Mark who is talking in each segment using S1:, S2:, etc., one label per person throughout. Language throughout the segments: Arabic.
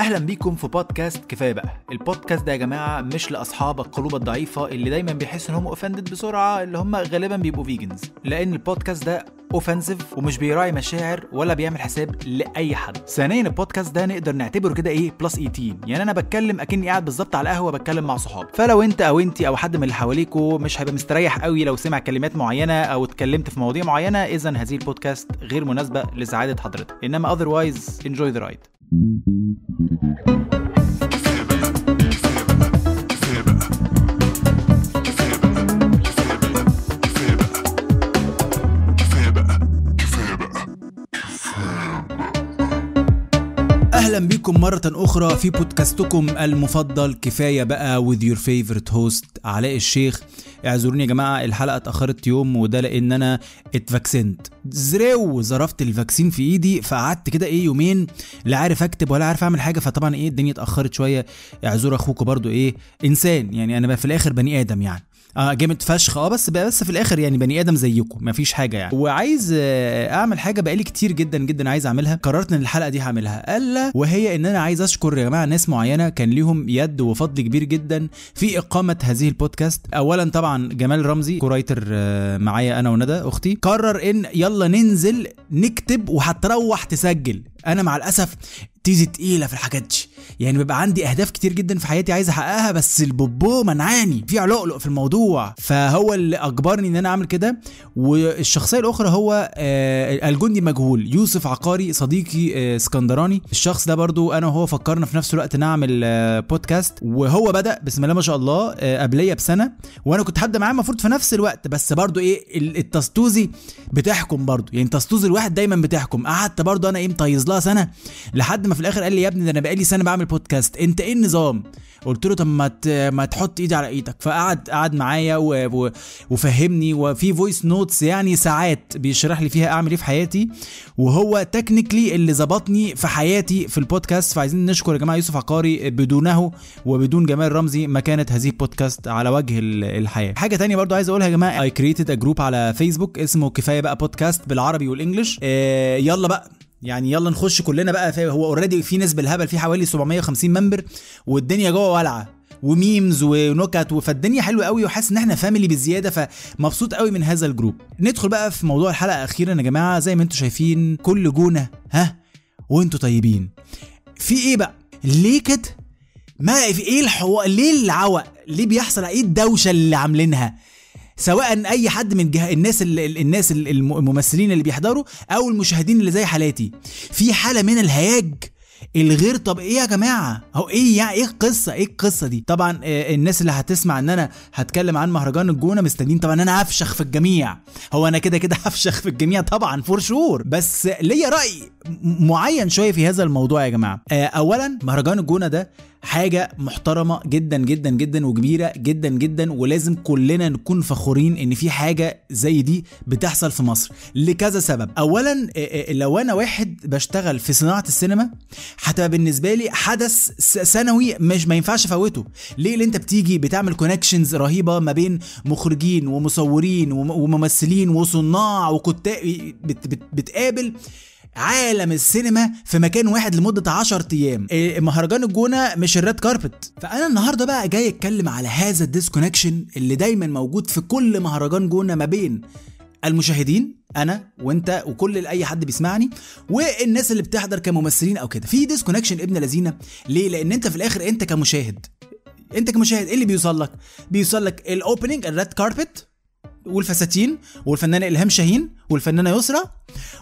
S1: أهلا بيكم في بودكاست كفاية بقى. البودكاست ده يا جماعة مش لأصحاب القلوب الضعيفة اللي دايما بيحسوا إن هم offended بسرعة اللي هم غالبا بيبقوا vegans لأن البودكاست ده offensive ومش بيراعي مشاعر ولا بيعمل حساب لأي حد. ثانيا البودكاست ده نقدر نعتبره كده إيه plus 18 يعني أنا بتكلم أكني قاعد بالظبط على القهوة بتكلم مع صحابي. فلو أنت أو انت أو حد من اللي حواليكوا مش هيبقى مستريح قوي لو سمع كلمات معينة أو اتكلمت في مواضيع معينة اذا هذه البودكاست غير مناسبة لسعادة حضرتك. إنما otherwise enjoy the ride. أهلا بيكم مرة أخرى في بودكاستكم المفضل. كفاية بقى with your favorite host علاء الشيخ. اعذروني يا جماعة الحلقة اتأخرت يوم وده لأن أنا اتفاكسنت. زريو ضربت ال vaccine في إيدي فقعدت كده إيه يومين لا عارف أكتب ولا عارف أعمل حاجة فطبعا إيه الدنيا اتأخرت شوية. اعذروا اخوكم برضو إيه إنسان يعني أنا في الآخر بني آدم يعني. آه جامد فشخ. آه بس بس في الآخر يعني بني آدم زيكم مفيش حاجة يعني. وعايز آه، أعمل حاجة بقالي كتير جدا جدا عايز أعملها قررت إن الحلقة دي هعملها. ألا وهي إن أنا عايز أشكر يا جماعة ناس معينة كان ليهم يد وفضل كبير جدا في إقامة هذه البودكاست. اولا طبعا جمال رمزي co-writer آه، معايا أنا وندى أختي قرر إن يلا ننزل نكتب وهتروح تسجل. أنا مع الأسف طيزي تقيلة في الحاجات دي. يعني بيبقى عندي أهداف كتير جدا في حياتي عايز أحققها بس البوبوس منعاني فعلقلق في الموضوع. فهو اللي أجبرني إن أنا أعمل كده. والشخصية الأخرى هو آه الجندي المجهول يوسف عقاري صديقي آه اسكندراني. الشخص ده برضو أنا وهو فكرنا في نفس الوقت نعمل آه بودكاست. وهو بدأ بسم الله ما شاء الله آه قبليه بسنة. وأنا كنت هبدأ معاه المفروض في نفس الوقت بس برضو إيه ال- التستوزة بتحكم برضو. يعني تستوزة الواحد دايما بتحكم. قعدت برضو أنا إيه مطيزلها سنة لحد ما في الآخر قال لي يا ابني ده أنا بقالي سنة بعمل بودكاست انت إيه النظام؟ قلت له طب ما ما تحط ايدي على إيدك. فقعد قعد معايا. وفهمني. وفي voice notes يعني ساعات بيشرح لي فيها اعمل إيه في حياتي. وهو technically اللي ظبطني في حياتي في البودكاست فعايزين نشكر يا جماعة يوسف عقاري بدونه وبدون جمال رمزي ما كانت هذه البودكاست على وجه ال- الحياة. حاجة تانية برضو عايز أقولها يا جماعة. I created a group على فيسبوك اسمه كفاية بقى بودكاست بالعربي وال English آه يلا بقى. يعني يلا نخش كلنا بقى هو already في ناس بالهبل في حوالي 750 member والدنيا جوه والعه و memes ونكت فالدنيا حلوة قوي وحاسس إن إحنا family بزيادة فمبسوط قوي من هذا ال group ندخل بقى في موضوع الحلقة أخيرا يا جماعة. زي ما أنتم شايفين كل جونة ها؟ وانتوا طيبين. في إيه بقى؟ ليه كده؟ ما في إيه الحوار ليه العوق؟ ليه بيحصل؟ إيه الدوشة اللي عاملينها؟ سواء أي حد من جه... الناس ال... ال- الناس ال- الم- الممثلين اللي بيحضروا أو المشاهدين اللي زي حالاتي. في حالة من الهياج الغير طب إيه يا جماعة؟ هو إيه يعني إيه القصة؟ إيه القصة دي؟ طبعا الناس اللي هتسمع إن أنا هتكلم عن مهرجان الجونة مستنيين طبعا أنا هفشخ في الجميع. هو أنا كده كده هفشخ في الجميع طبعا for sure بس ليا رأي معين شوية في هذا الموضوع يا جماعة. آه، اولا مهرجان الجونة ده حاجة محترمة جدا جدا جدا وكبيرة جدا جدا ولازم كلنا نكون فخورين إن في حاجة زي دي بتحصل في مصر لكذا سبب. اولا آه، آه، لو أنا واحد بشتغل في صناعة السينما هتبقى بالنسبة لي حدث سنوي مش ما ينفعش أفوته. ليه؟ اللي انت بتيجي بتعمل connections رهيبة ما بين مخرجين ومصورين وم- وممثلين وصناع وكتاب بت بت بتقابل عالم السينما في مكان واحد لمدة 10 أيام. إيه، مهرجان الجونة مش ال red carpet. فأنا النهاردة بقى جاي أتكلم على هذا ال disconnection اللي دايما موجود في كل مهرجان جونة ما بين المشاهدين أنا وأنت وكل أي حد بيسمعني والناس اللي بتحضر كممثلين أو كده. في disconnection ابن لذينة. ليه؟ لأن أنت في الآخر أنت كمشاهد. أنت كمشاهد إيه اللي بيوصل لك؟ بيوصل لك ال opening ال red carpet والفساتين والفنانه إلهام شاهين والفنانة يسرا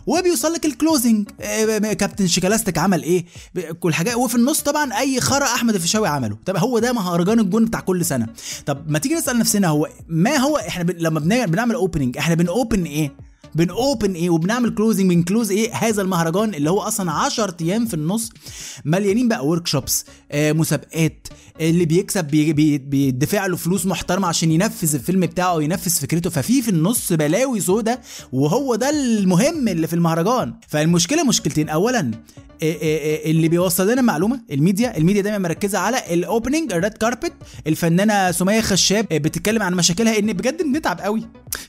S1: وبيوصل لك ال closing آه، كابتن شيكا لاستيك عمل إيه؟ ب- كل حاجة. وفي النص طبعا أي خرا أحمد الفيشاوي عمله. طب هو ده مهرجان الجونة بتاع كل سنة. طب ما تيجي نسأل نفسنا هو ما هو إحنا بن... لما بن... بنعمل opening إحنا بن open إيه؟ بن open إيه وبنعمل closing بن close إيه هذا المهرجان اللي هو أصلا 10 أيام في النص مليانين بقى workshops آه مسابقات اللي بيكسب بي بي بيدفع له فلوس محترمة عشان ينفذ الفيلم بتاعه وينفذ فكرته. ففي في النص بلاوي سودا وهو ده المهم اللي في المهرجان. فالمشكلة مشكلتين. اولا إيه إيه إيه اللي بيوصل لنا المعلومه ال media ال media دايما مركزة على ال opening ال red carpet الفنانة سمية خشاب بتتكلم عن مشاكلها إن بجد بنتعب قوي.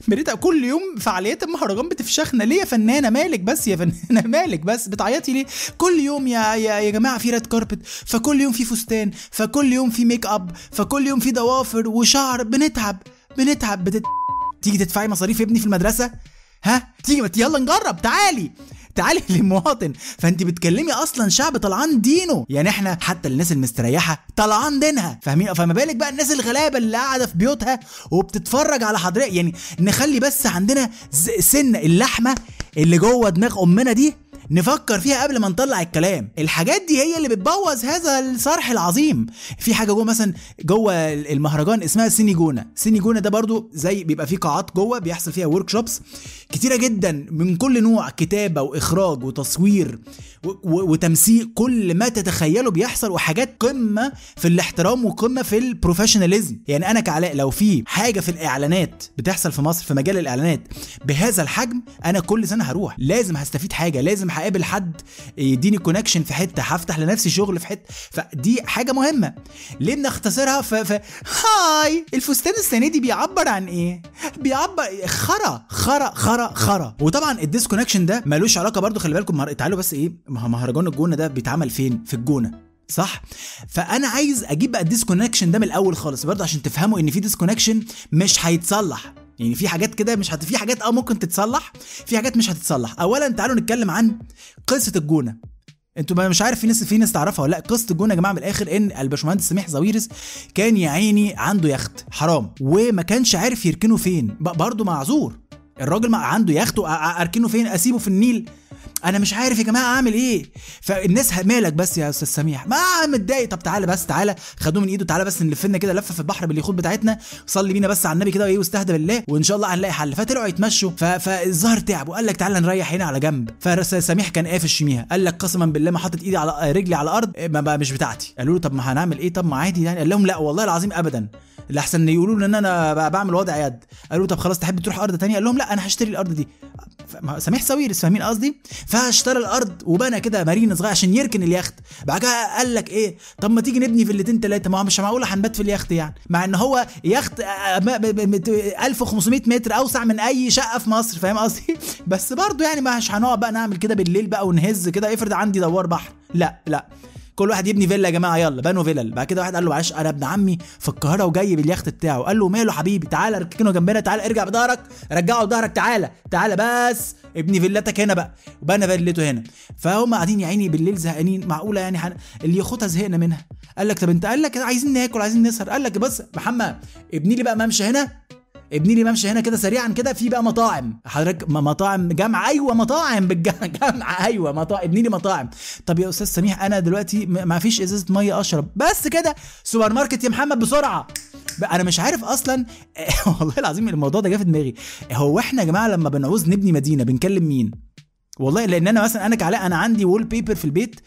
S1: بنتعب كل يوم فعاليات المهرجان. بتفشخنا ليه يا فنانة؟ مالك بس يا فنانة؟ مالك بس؟ بتعيطي ليه؟ كل يوم يا يا, يا جماعة في red carpet فكل يوم في فستان فكل يوم في ميك اب فكل يوم في ضوافر وشعر. بنتعب بنتعب. بتت... تيجي تدفعي مصاريف ابني في المدرسة؟ ها؟ تيجي يلا نجرب تعالي. تعالي للمواطن فانت بتكلمي أصلا شعب طلعان دينه. يعني إحنا حتى الناس المستريحة طلعان دينها. فاهمين؟ فما بالك بقى الناس الغلابة اللي قاعدة في بيوتها وبتتفرج على حضرتك. يعني نخلي بس عندنا سن اللحمة اللي جوه دماغ أمنا دي نفكر فيها قبل ما نطلع الكلام. الحاجات دي هي اللي بتبوظ هذا الصرح العظيم. في حاجة جوه مثلا جوه المهرجان اسمها سيني جونه سيني جونه ده برضو زي بيبقى فيه قاعات جوه بيحصل فيها workshops كتيرة جدا من كل نوع كتابة وإخراج وتصوير وتمثيل كل ما تتخيله بيحصل وحاجات قمة في الاحترام وقمة في ال professionalism يعني أنا كعلاء لو في حاجة في الإعلانات بتحصل في مصر في مجال الإعلانات بهذا الحجم أنا كل سنة هروح. لازم هستفيد حاجة لازم هقابل حد يديني connection في حتة هفتح لنفسي شغل في حتة. فدي حاجة مهمة. ليه بنختصرها؟ ف... ف... هاي الفستان السنة دي بيعبر عن إيه؟ بيعبر خرا خرا خرا خرا. وطبعا ال disconnection ده ملوش علاقة برضو خلي بالكم تعالوا بس إيه مهرجان الجونة ده بيتعمل فين؟ في الجونة صح؟ فأنا عايز أجيب بقى ال disconnection ده من الأول خالص برضه عشان تفهموا إن في disconnection مش هيتصلح. يعني في حاجات كده مش هت... في حاجات آه ممكن تتصلح في حاجات مش هتتصلح. اولا تعالوا نتكلم عن قصة الجونة. أنتوا مش عارف في ناس في ناس تعرفها ولا لأ. قصة الجونة يا جماعة من الآخر إن الباشمهندس سميح زويرس كان يا عيني عنده يخت حرام. وما كانش عارف يركنه فين. برضه معذور. الراجل ما عنده يخت أركنه فين؟ أسيبه في النيل. أنا مش عارف يا جماعة اعمل إيه. فالناس مالك بس يا أستاذ سميح؟ ما متضايق. طب تعالى بس تعالى. خدوه من ايده تعالى بس نلف لنا كده لفة في البحر باليخوت بتاعتنا. صلي بينا بس على النبي كده وايه واستهدى بالله وإن شاء الله هنلاقي حل. فطلعوا يتمشوا. فالظهر تعب وقال لك تعالى نريح هنا على جنب. فسميح كان قافش يوميها قال لك قسما بالله ما حاطط ايدي على رجلي على الأرض ما بقى مش بتاعتي. قالوا له طب ما هنعمل إيه؟ طب ما عادي يعني. قال لهم لا والله العظيم ابدا. الاحسن يقولوا إن أنا بعمل وضع يد. قالوا طب خلاص تحب تروح أرض تانية؟ قال لهم لا أنا هشتري الأرض دي. سميح سويرس فاهمين قصدي؟ فاشترى الأرض وبنى كده مارينا صغير عشان يركن اليخت. بعد كده قال لك إيه؟ طب ما تيجي نبني فيلتين ثلاثة ما هو مش معقول هنبات في اليخت يعني. مع إن هو يخت 1500 متر أوسع من أي شقة في مصر. فاهم قصدي؟ بس برضه يعني مش هنقعد بقى نعمل كده بالليل بقى ونهز كده. افرض عندي دوار بحر. لا لا. كل واحد يبني فيلا يا جماعة يلا بنوا فيلل بعد كده واحد قال له معلش أنا ابن عمي في القاهرة وجاي باليخت بتاعه. قال له ماله حبيبي؟ تعالى ركنه جنبنا تعالى ارجع بظهرك رجعه بظهرك تعالى تعالى بس ابني فيلتك هنا بقى. وبنى فيلته هنا. فهم قاعدين يا عيني بالليل زهقانين. معقولة يعني حن... اللي ياخدها زهقنا منها. قال لك طب انت قال لك عايزين ناكل عايزين نسهر. قال لك بص محمد ابني لي بقى ممشى هنا ابني لي ممشى هنا كده سريعا كده في بقى مطاعم. حضرتك مطاعم جامعة؟ أيوه مطاعم بالجامعة أيوه مطاعم ابني لي مطاعم. طب يا أستاذ سميح أنا دلوقتي ما فيش إزازة مية أشرب. بس كده سوبر ماركت يا محمد بسرعة. أنا مش عارف أصلا والله العظيم الموضوع ده جه في دماغي. هو إحنا يا جماعة لما بنعوز نبني مدينة بنكلم مين؟ والله لأن أنا مثلا أنا كعلاء أنا عندي wallpaper في البيت.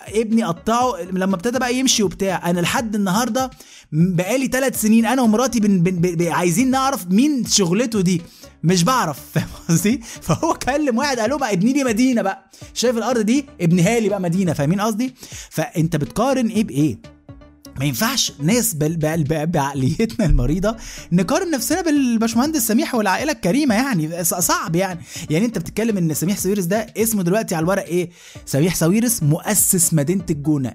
S1: ابني قطعه لما ابتدى بقى يمشي وبتاع. أنا لحد النهارده بقالي ثلاث سنين أنا ومراتي بن بن بن عايزين نعرف مين شغلته دي. مش بعرف فاهم قصدي؟ فهو كلم واحد قال له بقى ابني لي مدينة بقى. شايف الأرض دي؟ ابنها لي بقى مدينة فاهمين قصدي؟ فأنت بتقارن إيه بإيه؟ ما ينفعش ناس بعقليتنا المريضة نقارن نفسنا بالباشمهندس سميح والعائلة الكريمة يعني صعب يعني. يعني انت بتتكلم ان سميح سويرس ده اسمه دلوقتي على الورق إيه؟ سميح سويرس مؤسس مدينة الجونة.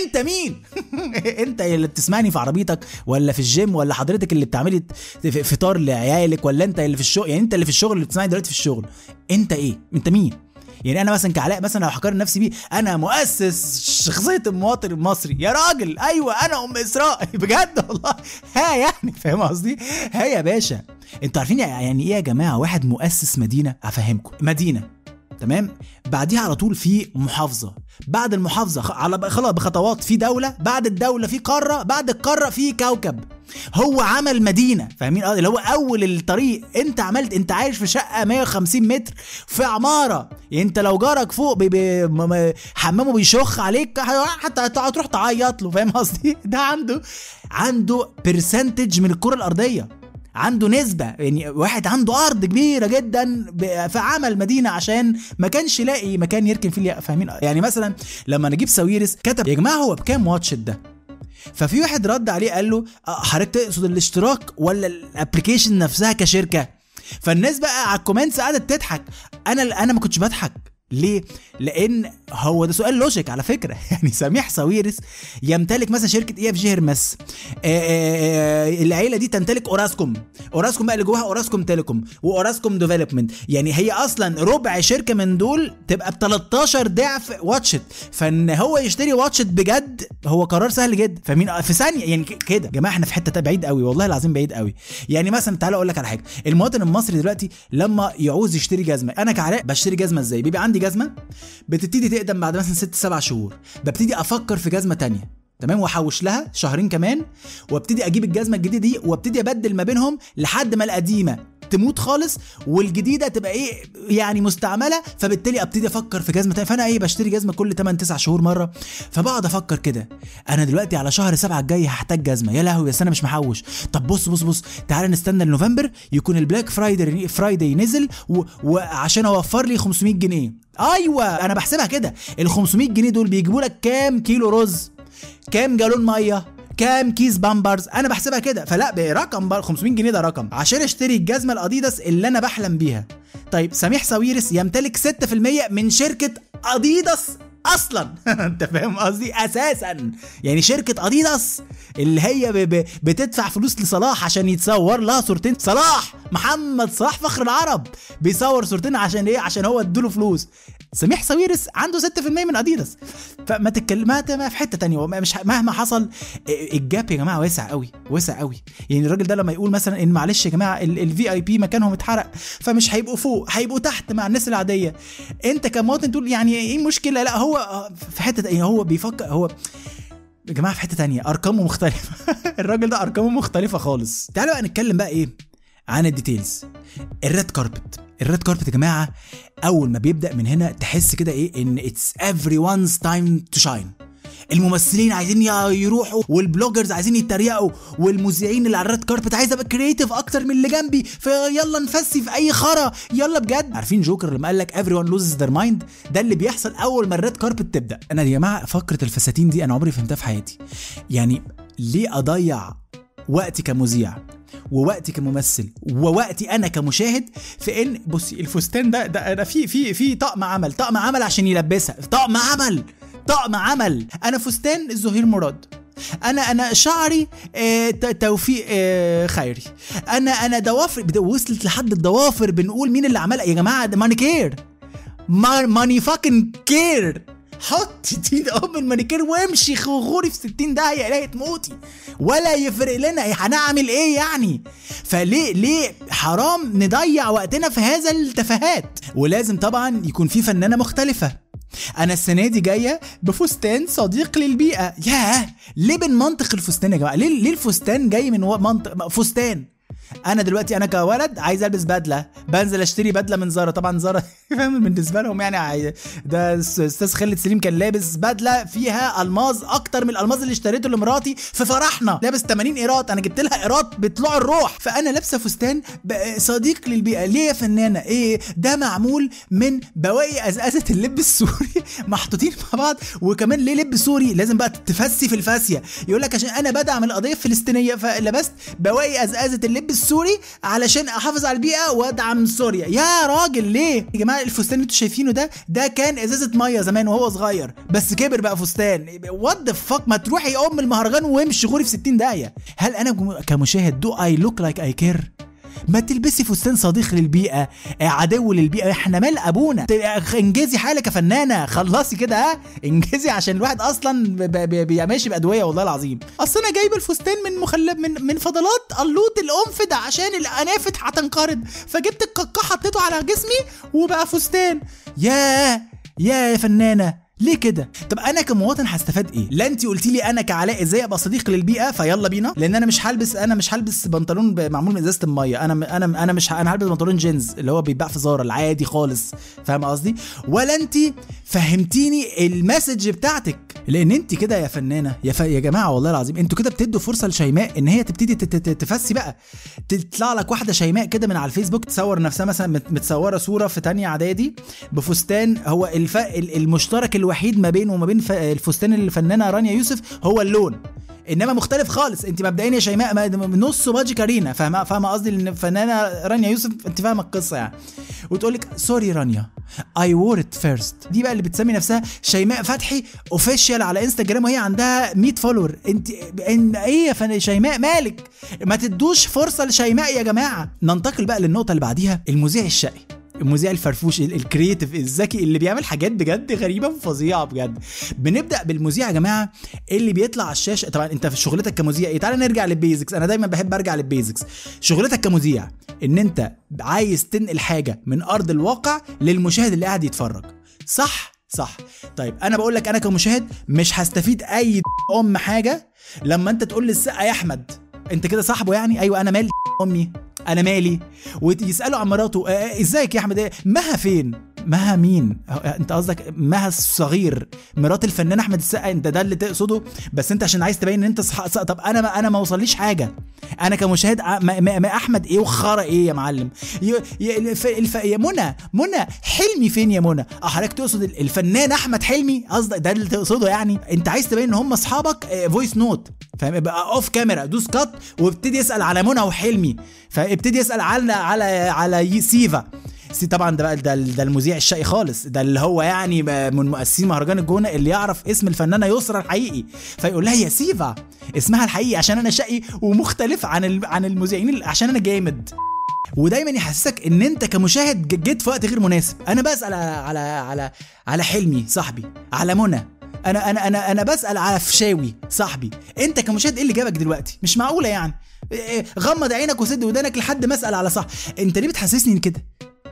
S1: انت مين؟ انت اللي بتسمعني في عربيتك ولا في الجيم ولا حضرتك اللي بتعملي فطار لعيالك ولا انت اللي في الشغل؟ يعني انت اللي في الشغل اللي بتسمعني دلوقتي في الشغل. انت إيه؟ انت مين؟ يعني أنا مثلا كعلاء مثلا لو هقارن نفسي بيه أنا مؤسس شخصية المواطن المصري. يا راجل! أيوه أنا أم اسراء بجد والله. ها يعني فاهم قصدي؟ ها يا باشا. أنتوا عارفين يعني إيه يا جماعة واحد مؤسس مدينة؟ أفهمكم. مدينة. تمام؟ بعديها على طول في محافظة. بعد المحافظة على خلاص بخطوات. في دولة بعد الدولة في قارة بعد القارة في كوكب. هو عمل مدينة فاهمين؟ اللي هو أول الطريق. أنت عملت أنت عايش في شقة 150 متر في عمارة. يعني أنت لو جارك فوق بي بي حمامه بيشخ عليك حتى هتروح تعيط له فاهم قصدي؟ ده عنده عنده percentage من الكرة الأرضية. عنده نسبة يعني واحد عنده أرض كبيرة جدا فعمل مدينة عشان ما كانش لاقي مكان يركن فيه فاهمين؟ يعني مثلا لما نجيب ساويرس كتب يا جماعة هو بكام واتش ات ده؟ ففي واحد رد عليه قال له حضرتك تقصد الاشتراك ولا ال application نفسها كشركة؟ فالناس بقى على ال comments قعدت تضحك. أنا أنا ما كنتش بضحك. ليه؟ لأن هو ده سؤال logic على فكرة. يعني سميح ساويرس يمتلك مثلا شركة إي إف جي هرمس العيلة دي تمتلك أوراسكوم. أوراسكوم بقى اللي جواها أوراسكوم تيليكوم وأوراسكوم ديفلوبمنت. يعني هي أصلا ربع شركة من دول تبقى ب 13 ضعف واتش ات. فإن هو يشتري واتش ات بجد هو قرار سهل جدا فمين؟ في ثانية. يعني كده. يا جماعة إحنا في حتة بعيد قوي. والله العظيم بعيد قوي. يعني مثلا تعالى أقول لك على حاجة. المواطن المصري دلوقتي لما يعوز يشتري جزمة أنا كعلاء بشتري جزمة إزاي؟ بيبقى عندي جزمة؟ بتبتدي تقدم بعد مثلا ست سبع شهور. ببتدي أفكر في جزمة تانية. تمام؟ وأحوش لها شهرين كمان وأبتدي أجيب الجزمة الجديدة دي وأبتدي أبدل ما بينهم لحد ما القديمة تموت خالص والجديدة تبقى إيه يعني مستعملة فبالتالي أبتدي أفكر في جزمة فأنا إيه بشتري جزمة كل 8 9 شهور مرة فبقعد أفكر كده. أنا دلوقتي على شهر سبعة الجاي هحتاج جزمة. يا لهوي بس أنا مش محوش. طب بص بص بص تعالى نستنى لنوفمبر يكون ال Black Friday Friday نزل. وعشان أوفر لي 500 جنيه. أيوه أنا بحسبها كده. ال 500 جنيه دول بيجيبوا لك كام كيلو رز؟ كام جالون مية؟ كام كيس بامبرز؟ أنا بحسبها كده. فلا برقم 500 جنيه ده رقم. عشان اشتري الجزمة الأديداس اللي أنا بحلم بيها. طيب سميح ساويرس يمتلك 6% من شركة أديداس أصلا. أنت فاهم قصدي؟ أساسا. يعني شركة أديداس اللي هي ب ب بتدفع فلوس لصلاح عشان يتصور لها صورتين. صلاح! محمد صلاح فخر العرب. بيصور صورتين عشان إيه؟ عشان هو ادوله فلوس. سميح ساويرس عنده 6% من أديداس. فما تتكلم ما في حتة تانية. مش مهما حصل ال gap يا جماعة واسع قوي واسع قوي. يعني الراجل ده لما يقول مثلا إن معلش يا جماعة ال VIP مكانهم اتحرق فمش هيبقوا فوق هيبقوا تحت مع الناس العادية. أنت كمواطن تقول يعني إيه المشكلة؟ لا هو في حتة يعني هو بيفكر هو يا جماعة في حتة تانية. أرقامه مختلفة. الراجل ده أرقامه مختلفة خالص. تعالوا بقى نتكلم بقى إيه؟ عن ال details ال red carpet ال red carpet يا جماعة أول ما بيبدأ من هنا تحس كده إيه؟ إن it's every one's time to shine. الممثلين عايزين يروحوا وال bloggers عايزين يتريقوا والمذيعين اللي على ال red carpet عايز أبقى creative أكتر من اللي جنبي في الانفسي في أي خرا. يلا بجد. عارفين جوكر لما قال لك everyone loses their mind ده اللي بيحصل أول ما ال red carpet تبدأ. أنا يا جماعة فكره الفساتين دي أنا عمري فهمتها في حياتي. يعني ليه أضيع وقتي كمذيع ووقتي كممثل ووقتي أنا كمشاهد في ان بصي الفستان ده ده أنا في في في طقم عمل طقم عمل عشان يلبسها طقم عمل طقم عمل. أنا فستان الزهير مراد. أنا أنا شعري آه توفيق آه خيري. أنا أنا ضوافر وصلت لحد الضوافر بنقول مين اللي عملها؟ يا جماعة ده مانيكير ماني فاكن كير حطي دي ام المانيكير وامشي غوري في 60 داهية الاقي تموتي ولا يفرق لنا هنعمل إيه يعني؟ فليه ليه حرام نضيع وقتنا في هذا التفاهات؟ ولازم طبعا يكون في فنانة مختلفة. أنا السنة دي جاية بفستان صديق للبيئة. ياه ليه بنمنطق الفستان يا جماعة؟ ليه ليه الفستان جاي من منطق فستان؟ أنا دلوقتي أنا كولد عايز البس بدله بنزل اشتري بدله من زارا. طبعا زارا فاهم؟ بالنسبة لهم يعني ده أستاذ خالد سليم كان لابس بدله فيها الماظ أكتر من الالماظ اللي اشتريته لمراتي في فرحنا. لابس 80 قيراط أنا جبت لها قيراط بطلوع الروح. فانا لابسه فستان صديق للبيئة. ليه يا فنانة؟ إيه؟ ده معمول من بواقي ازازه اللب السوري محطوطين مع بعض. وكمان ليه لب سوري؟ لازم بقى تفتي في الفاسية. يقول لك عشان أنا بدعم القضية الفلسطينية فلبست بواقي ازازه اللب السوري علشان أحافظ على البيئة وأدعم سوريا. يا راجل ليه؟ يا جماعة الفستان اللي أنتوا شايفينه ده ده كان إزازة مية زمان وهو صغير بس كبر بقى فستان. what the fuck ما تروحي أم المهرجان وامشي غوري في 60 داهية هل أنا كمشاهد do I look like I care ما تلبسي فستان صديق للبيئة عدو للبيئة. إحنا مال أبونا. انجزي حالك يا فنانة. خلصي كده ها؟ انجزي عشان الواحد أصلا ماشي بأدوية والله العظيم. أصل أنا جايب الفستان من مخلب من من فضلات اللوط الانفد عشان الأنافد هتنقرض. فجبت القاقاه حطيته على جسمي وبقى فستان. ياه يا فنانة. ليه كده؟ طب أنا كمواطن هستفاد إيه؟ لا انت قلتي لي أنا كعلاء إزاي أبقى صديق للبيئة فيلا بينا لأن أنا مش هلبس أنا مش هلبس بنطلون معمول من إزازة المية أنا أنا أنا مش أنا هلبس بنطلون جينز اللي هو بيتباع في زارا العادي خالص فاهم قصدي؟ ولا انت فهمتيني المسج بتاعتك لأن انت كده يا فنانة يا ف... يا جماعة والله العظيم أنتوا كده بتدوا فرصة لشيماء إن هي تبتدي تفسي بقى تطلع لك واحدة شيماء كده من على الفيسبوك تصور نفسها مثلا مت- متصورة صورة في تانية إعدادي بفستان هو الف... ال- المشترك الوحيد ما بينه وما بين. الفستان الفنانة رانيا يوسف هو اللون. إنما مختلف خالص. أنت مبدئيا يا شيماء ما- نص باجي كارينا. فاهمة؟ فاهمة قصدي؟ ان الفنانة رانيا يوسف أنت فاهمة القصة يعني. وتقول لك sorry رانيا I wore it first دي بقى اللي بتسمي نفسها شيماء فتحي official على إنستجرام وهي عندها 100 follower انت ان إيه يا فن شيماء؟ مالك؟ ما تدوش فرصة لشيماء يا جماعة. ننتقل بقى للنقطة اللي بعديها المذيع الشقي. المذيع الفرفوش ال- ال creative الذكي اللي بيعمل حاجات بجد غريبة وفظيعه بجد. بنبدأ بالمذيع يا جماعة اللي بيطلع على الشاشة. طبعا أنت في شغلتك كمذيع إيه؟ تعالى نرجع لل basics. أنا دايما بحب أرجع لل basics. شغلتك كمذيع إن أنت عايز تنقل حاجة من أرض الواقع للمشاهد اللي قاعد يتفرج. صح؟ صح. طيب أنا بقول لك أنا كمشاهد مش هستفيد أي أم حاجة لما أنت تقول لي السقا يا أحمد أنت كده صاحبه يعني؟ أيوه أنا مالي أمي أنا مالي ويسالوا عن مراته آه، آه، إزيك يا أحمد إيه؟ مها فين مها مين؟ آه، انت قصدك مها الصغير مرات الفنان أحمد السقا انت ده اللي تقصده؟ بس انت عشان عايز تبين إن انت صح... طب أنا ما أنا ما وصليش حاجة. أنا كمشاهد ما, ما, ما أحمد إيه وخرا إيه يا معلم؟ ي... ي... الف... الف... يا منى منى حلمي فين يا منى؟ أه حضرتك تقصد ال- الفنان أحمد حلمي؟ قصدك ده اللي تقصده يعني؟ أنت عايز تبين إن هم أصحابك؟ voice note فاهم؟ off camera دوس cut وابتدي يسأل على منى وحلمي. فابتدي يسأل على على على سيفا. سي طبعا ده بقى ده, ده المذيع الشقي خالص. ده اللي هو يعني من مؤسسين مهرجان الجونة اللي يعرف اسم الفنانة يسرا الحقيقي. فيقول لها يا سيفا اسمها الحقيقي عشان أنا شقي ومختلف عن عن المذيعين عشان أنا جامد. ودايما يحسسك إن أنت كمشاهد جيت في وقت غير مناسب. أنا بسأل على على على حلمي صاحبي على منى. أنا أنا أنا أنا بسأل على فشاوي صاحبي. أنت كمشاهد إيه اللي جابك دلوقتي؟ مش معقولة يعني. إيه، غمض عينك وسد ودانك لحد ما أسأل على صح أنت ليه بتحسسني كده؟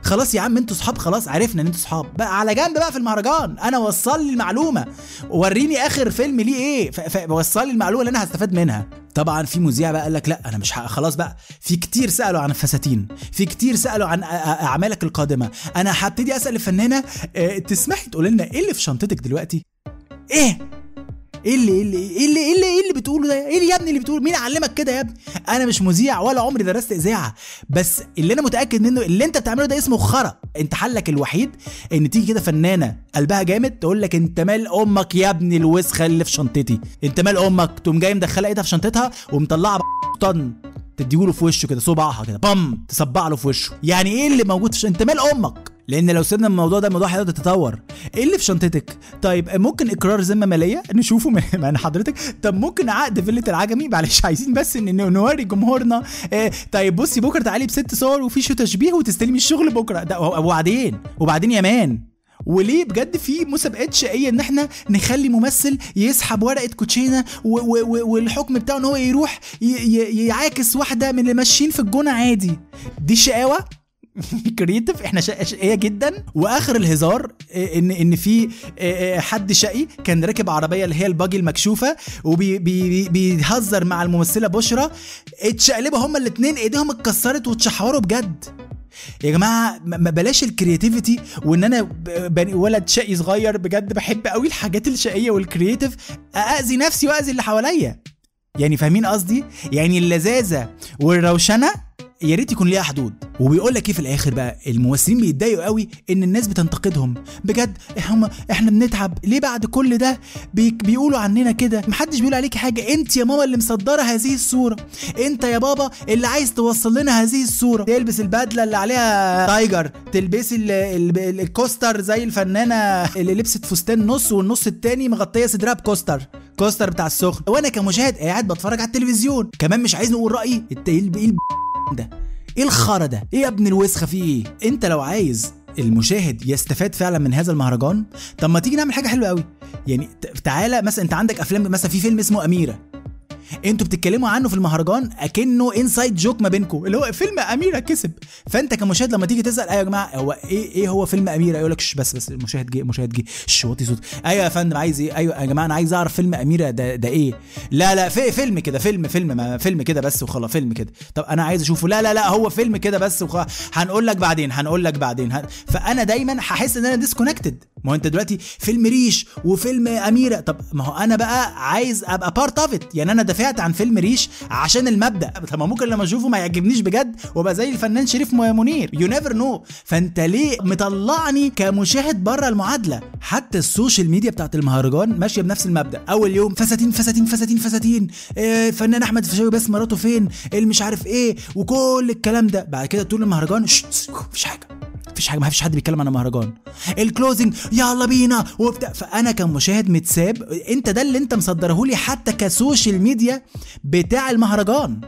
S1: خلاص يا عم أنتوا صحاب خلاص عرفنا ان أنتوا صحاب. بقى على جنب بقى في المهرجان. أنا وصل لي المعلومة. وريني اخر فيلم ليه إيه. فوصل لي المعلومة اللي أنا هستفاد منها. طبعا في مذيع بقى قال لك لا أنا مش خلاص بقى. في كتير سألوا عن الفساتين. في كتير سألوا عن أعمالك القادمة. أنا هبتدي أسأل الفنانة آه، تسمحي تقول لنا إيه اللي في شنطتك دلوقتي؟ إيه؟ إيه اللي إيه اللي إيه اللي إيه اللي, إيه اللي بتقوله ده؟ إيه اللي يا ابني اللي بتقوله؟ مين علمك كده يا ابني؟ أنا مش مذيع ولا عمري درست اذاعة بس اللي أنا متأكد منه اللي انت بتعمله ده اسمه خرا. انت حلك الوحيد ان تيجي كده فنانة قلبها جامد تقول لك انت مال أمك يا ابني الوسخه اللي في شنطتي. انت مال أمك؟ تقوم جاي مدخله ايدها في شنطتها ومطلعه طن تديله في وشه كده صباعها كده بام تصبع له في وشه. يعني إيه اللي موجود في. انت مال أمك؟ لأن لو سيبنا الموضوع ده الموضوع هيقعد يتطور. إيه اللي في شنطتك؟ طيب ممكن إقرار ذمة مالية؟ نشوفه من حضرتك. طب ممكن عقد فيلة العجمي؟ معلش عايزين بس إن نوري جمهورنا. إيه طيب بصي بكرة تعالي بست صور وفي شو تشبيه وتستلمي الشغل بكرة. ده وبعدين وبعدين يا man. وليه بجد في مسابقات شقية إن إحنا نخلي ممثل يسحب ورقة كوتشينة والحكم بتاعه إن هو يروح يعاكس واحدة من اللي ماشيين في الجونة عادي؟ دي شقاوة؟ creative إحنا شق- شقية جدا. وآخر الهزار آه، ان إن في آه، آه، حد شقي كان راكب عربية اللي هي ال buggy المكشوفة وبيهزر مع الممثلة بشرى. اتشقلبوا هما الاثنين إيديهم اتكسرت واتشحوروا بجد. يا جماعة ما بلاش ال creativity وإن أنا ولد شقي صغير بجد بحب قوي الحاجات الشقية وال creative اذي نفسي واذي اللي حواليا. يعني فاهمين قصدي؟ يعني اللذاذة والروشنة يا ريت يكون ليها حدود. وبيقول لك إيه في الآخر بقى؟ الممثلين بيتضايقوا قوي إن الناس بتنتقدهم. بجد هم إحنا بنتعب. ليه بعد كل ده بي بيقولوا عننا كده؟ محدش بيقول عليكي حاجة. أنت يا ماما اللي مصدرة هذه الصورة. أنت يا بابا اللي عايز توصل لنا هذه الصورة. تلبس البدلة اللي عليها tiger. تلبسي ال- ال- ال coaster زي الفنانة اللي لبست فستان نص والنص التاني مغطية صدرها ب coaster. coaster بتاع السخن. وأنا كمشاهد قاعد بتفرج على التلفزيون. كمان مش عايز نقول رأيي. إيه ده. إيه الخرا ده؟ إيه يا ابن الوسخة في إيه؟ أنت لو عايز المشاهد يستفاد فعلا من هذا المهرجان طب ما تيجي نعمل حاجة حلوة قوي يعني تعالى مثلا أنت عندك أفلام مثلا في فيلم اسمه أميرة. أنتوا بتتكلموا عنه في المهرجان اكنه انسايد جوك ما بينكم اللي هو فيلم أميرة كسب. فأنت كمشاهد لما تيجي تسأل أيوه يا جماعة هو إيه إيه هو فيلم أميرة؟ يقول لك بس بس المشاهد جه المشاهد جه وطي صوت أيوه يا فندم عايز إيه؟ أيوه يا جماعة أنا عايز أعرف فيلم أميرة ده ده إيه؟ لا لا في فيلم كده فيلم فيلم ما فيلم كده بس وخلاص فيلم كده. طب أنا عايز أشوفه. لا لا لا هو فيلم كده بس وخلاص هنقول لك بعدين هنقول لك بعدين. فأنا دايما هحس إن أنا disconnected ما هو أنت دلوقتي فيلم ريش وفيلم أميرة. طب ما هو أنا بقى عايز أبقى part of يعني أنا دافعت عن فيلم ريش عشان المبدا طب ما ممكن لما اشوفه ما يعجبنيش بجد وابقى زي الفنان شريف منير you never know فانت ليه مطلعني كمشاهد بره المعادله حتى ال social media بتاعت المهرجان ماشيه بنفس المبدا اول يوم فساتين فساتين فساتين فساتين آه فنان احمد فيشاوي بس مراته فين اللي مش عارف إيه وكل الكلام ده بعد كده طول المهرجان مفيش حاجة مفيش حاجة مفيش حد بيتكلم عن المهرجان. ال closing يلا بينا وبتاع. فأنا كمشاهد متساب أنت ده اللي أنت مصدره لي حتى ك social media بتاع المهرجان.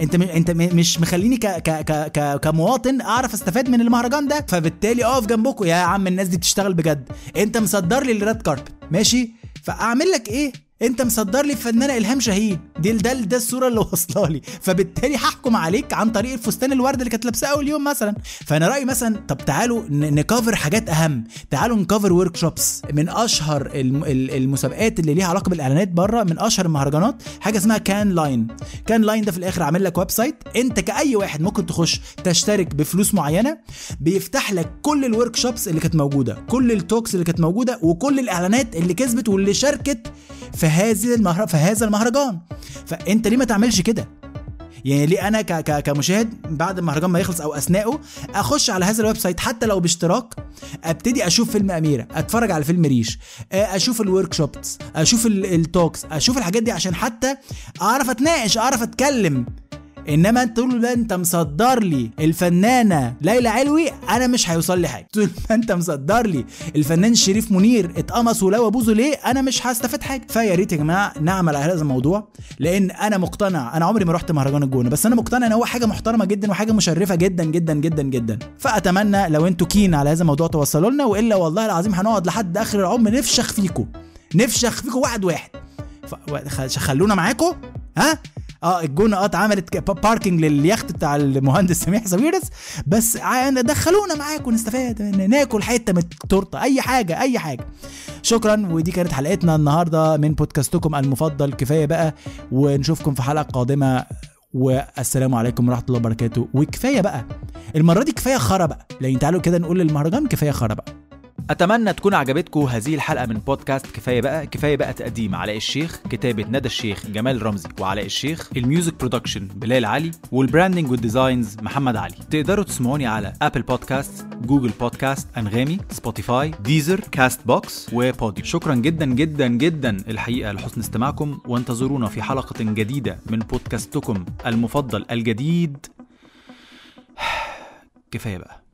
S1: أنت م... أنت م... مش مخليني ك... ك... ك... كمواطن أعرف أستفاد من المهرجان ده؟ فبالتالي أقف جنبكم. يا عم الناس دي بتشتغل بجد. أنت مصدر لي ال red carpet. ماشي؟ فأعمل لك إيه؟ انت مصدر لي الفنانه الهام شاهين دي ده ده الصورة اللي واصلة لي. فبالتالي هحكم عليك عن طريق الفستان الورد اللي كانت لابساه أول يوم مثلا. فأنا رأيي مثلا طب تعالوا ن cover حاجات أهم. تعالوا ن cover workshops من أشهر المسابقات اللي ليها علاقة بالإعلانات بره من أشهر المهرجانات حاجة اسمها Cannes Lions Cannes Lions ده في الآخر عامل لك website أنت كأي واحد ممكن تخش تشترك بفلوس معينة. بيفتح لك كل ال workshops اللي كانت موجودة كل ال talks اللي كانت موجودة وكل الإعلانات اللي كسبت واللي شاركت في هذه المهر... في هذا المهرجان. فأنت ليه ما تعملش كده؟ يعني ليه أنا ك... ك... كمشاهد بعد المهرجان ما يخلص أو اثناءه أخش على هذا ال website حتى لو باشتراك أبتدي أشوف فيلم أميرة أتفرج على فيلم ريش أشوف ال workshops أشوف ال talks أشوف الحاجات دي عشان حتى أعرف أتناقش أعرف أتكلم. إنما تقول له أنت مصدر لي الفنانة ليلى علوي أنا مش هيوصل لي حاجة. طول ما أنت مصدر لي الفنان شريف منير اتقمص ولوى بوزه ليه أنا مش هستفاد حاجة. فيا ريت يا جماعة نعمل على هذا الموضوع لأن أنا مقتنع أنا عمري ما رحت مهرجان الجونة بس أنا مقتنع إن هو حاجة محترمة جدا وحاجة مشرفة جدا جدا جدا جدا. فأتمنى لو أنتوا keen على هذا الموضوع توصلوا لنا وإلا والله العظيم هنقعد لحد آخر العمر نفشخ فيكم نفشخ فيكم واحد واحد. خلونا معاكم ها؟ آه الجونة آه اتعملت parking لليخت بتاع المهندس سميح ساويرس بس دخلونا معاكم نستفاد. ناكل حتة من التورتة. أي حاجة أي حاجة. شكرا. ودي كانت حلقتنا النهارده من بودكاستكم المفضل. كفاية بقى. ونشوفكم في حلقة قادمة. والسلام عليكم ورحمة الله وبركاته. وكفاية بقى. المرة دي كفاية خرا بقى. يعني تعالوا كده نقول للمهرجان كفاية خرا بقى. أتمنى تكون عجبتكم هذه الحلقة من بودكاست كفاية بقى كفاية بقى تقديم. علاء الشيخ كتابة ندى الشيخ جمال رمزي وعلاء الشيخ ال music production بلال علي وال branding وال designs محمد علي. تقدروا تسمعوني على Apple Podcast Google Podcast أنغامي Spotify Deezer Castbox و Podeo شكرا جدا جدا جدا. الحقيقة لحسن استماعكم وانتظرونا في حلقة جديدة من بودكاستكم المفضل الجديد. كفاية بقى.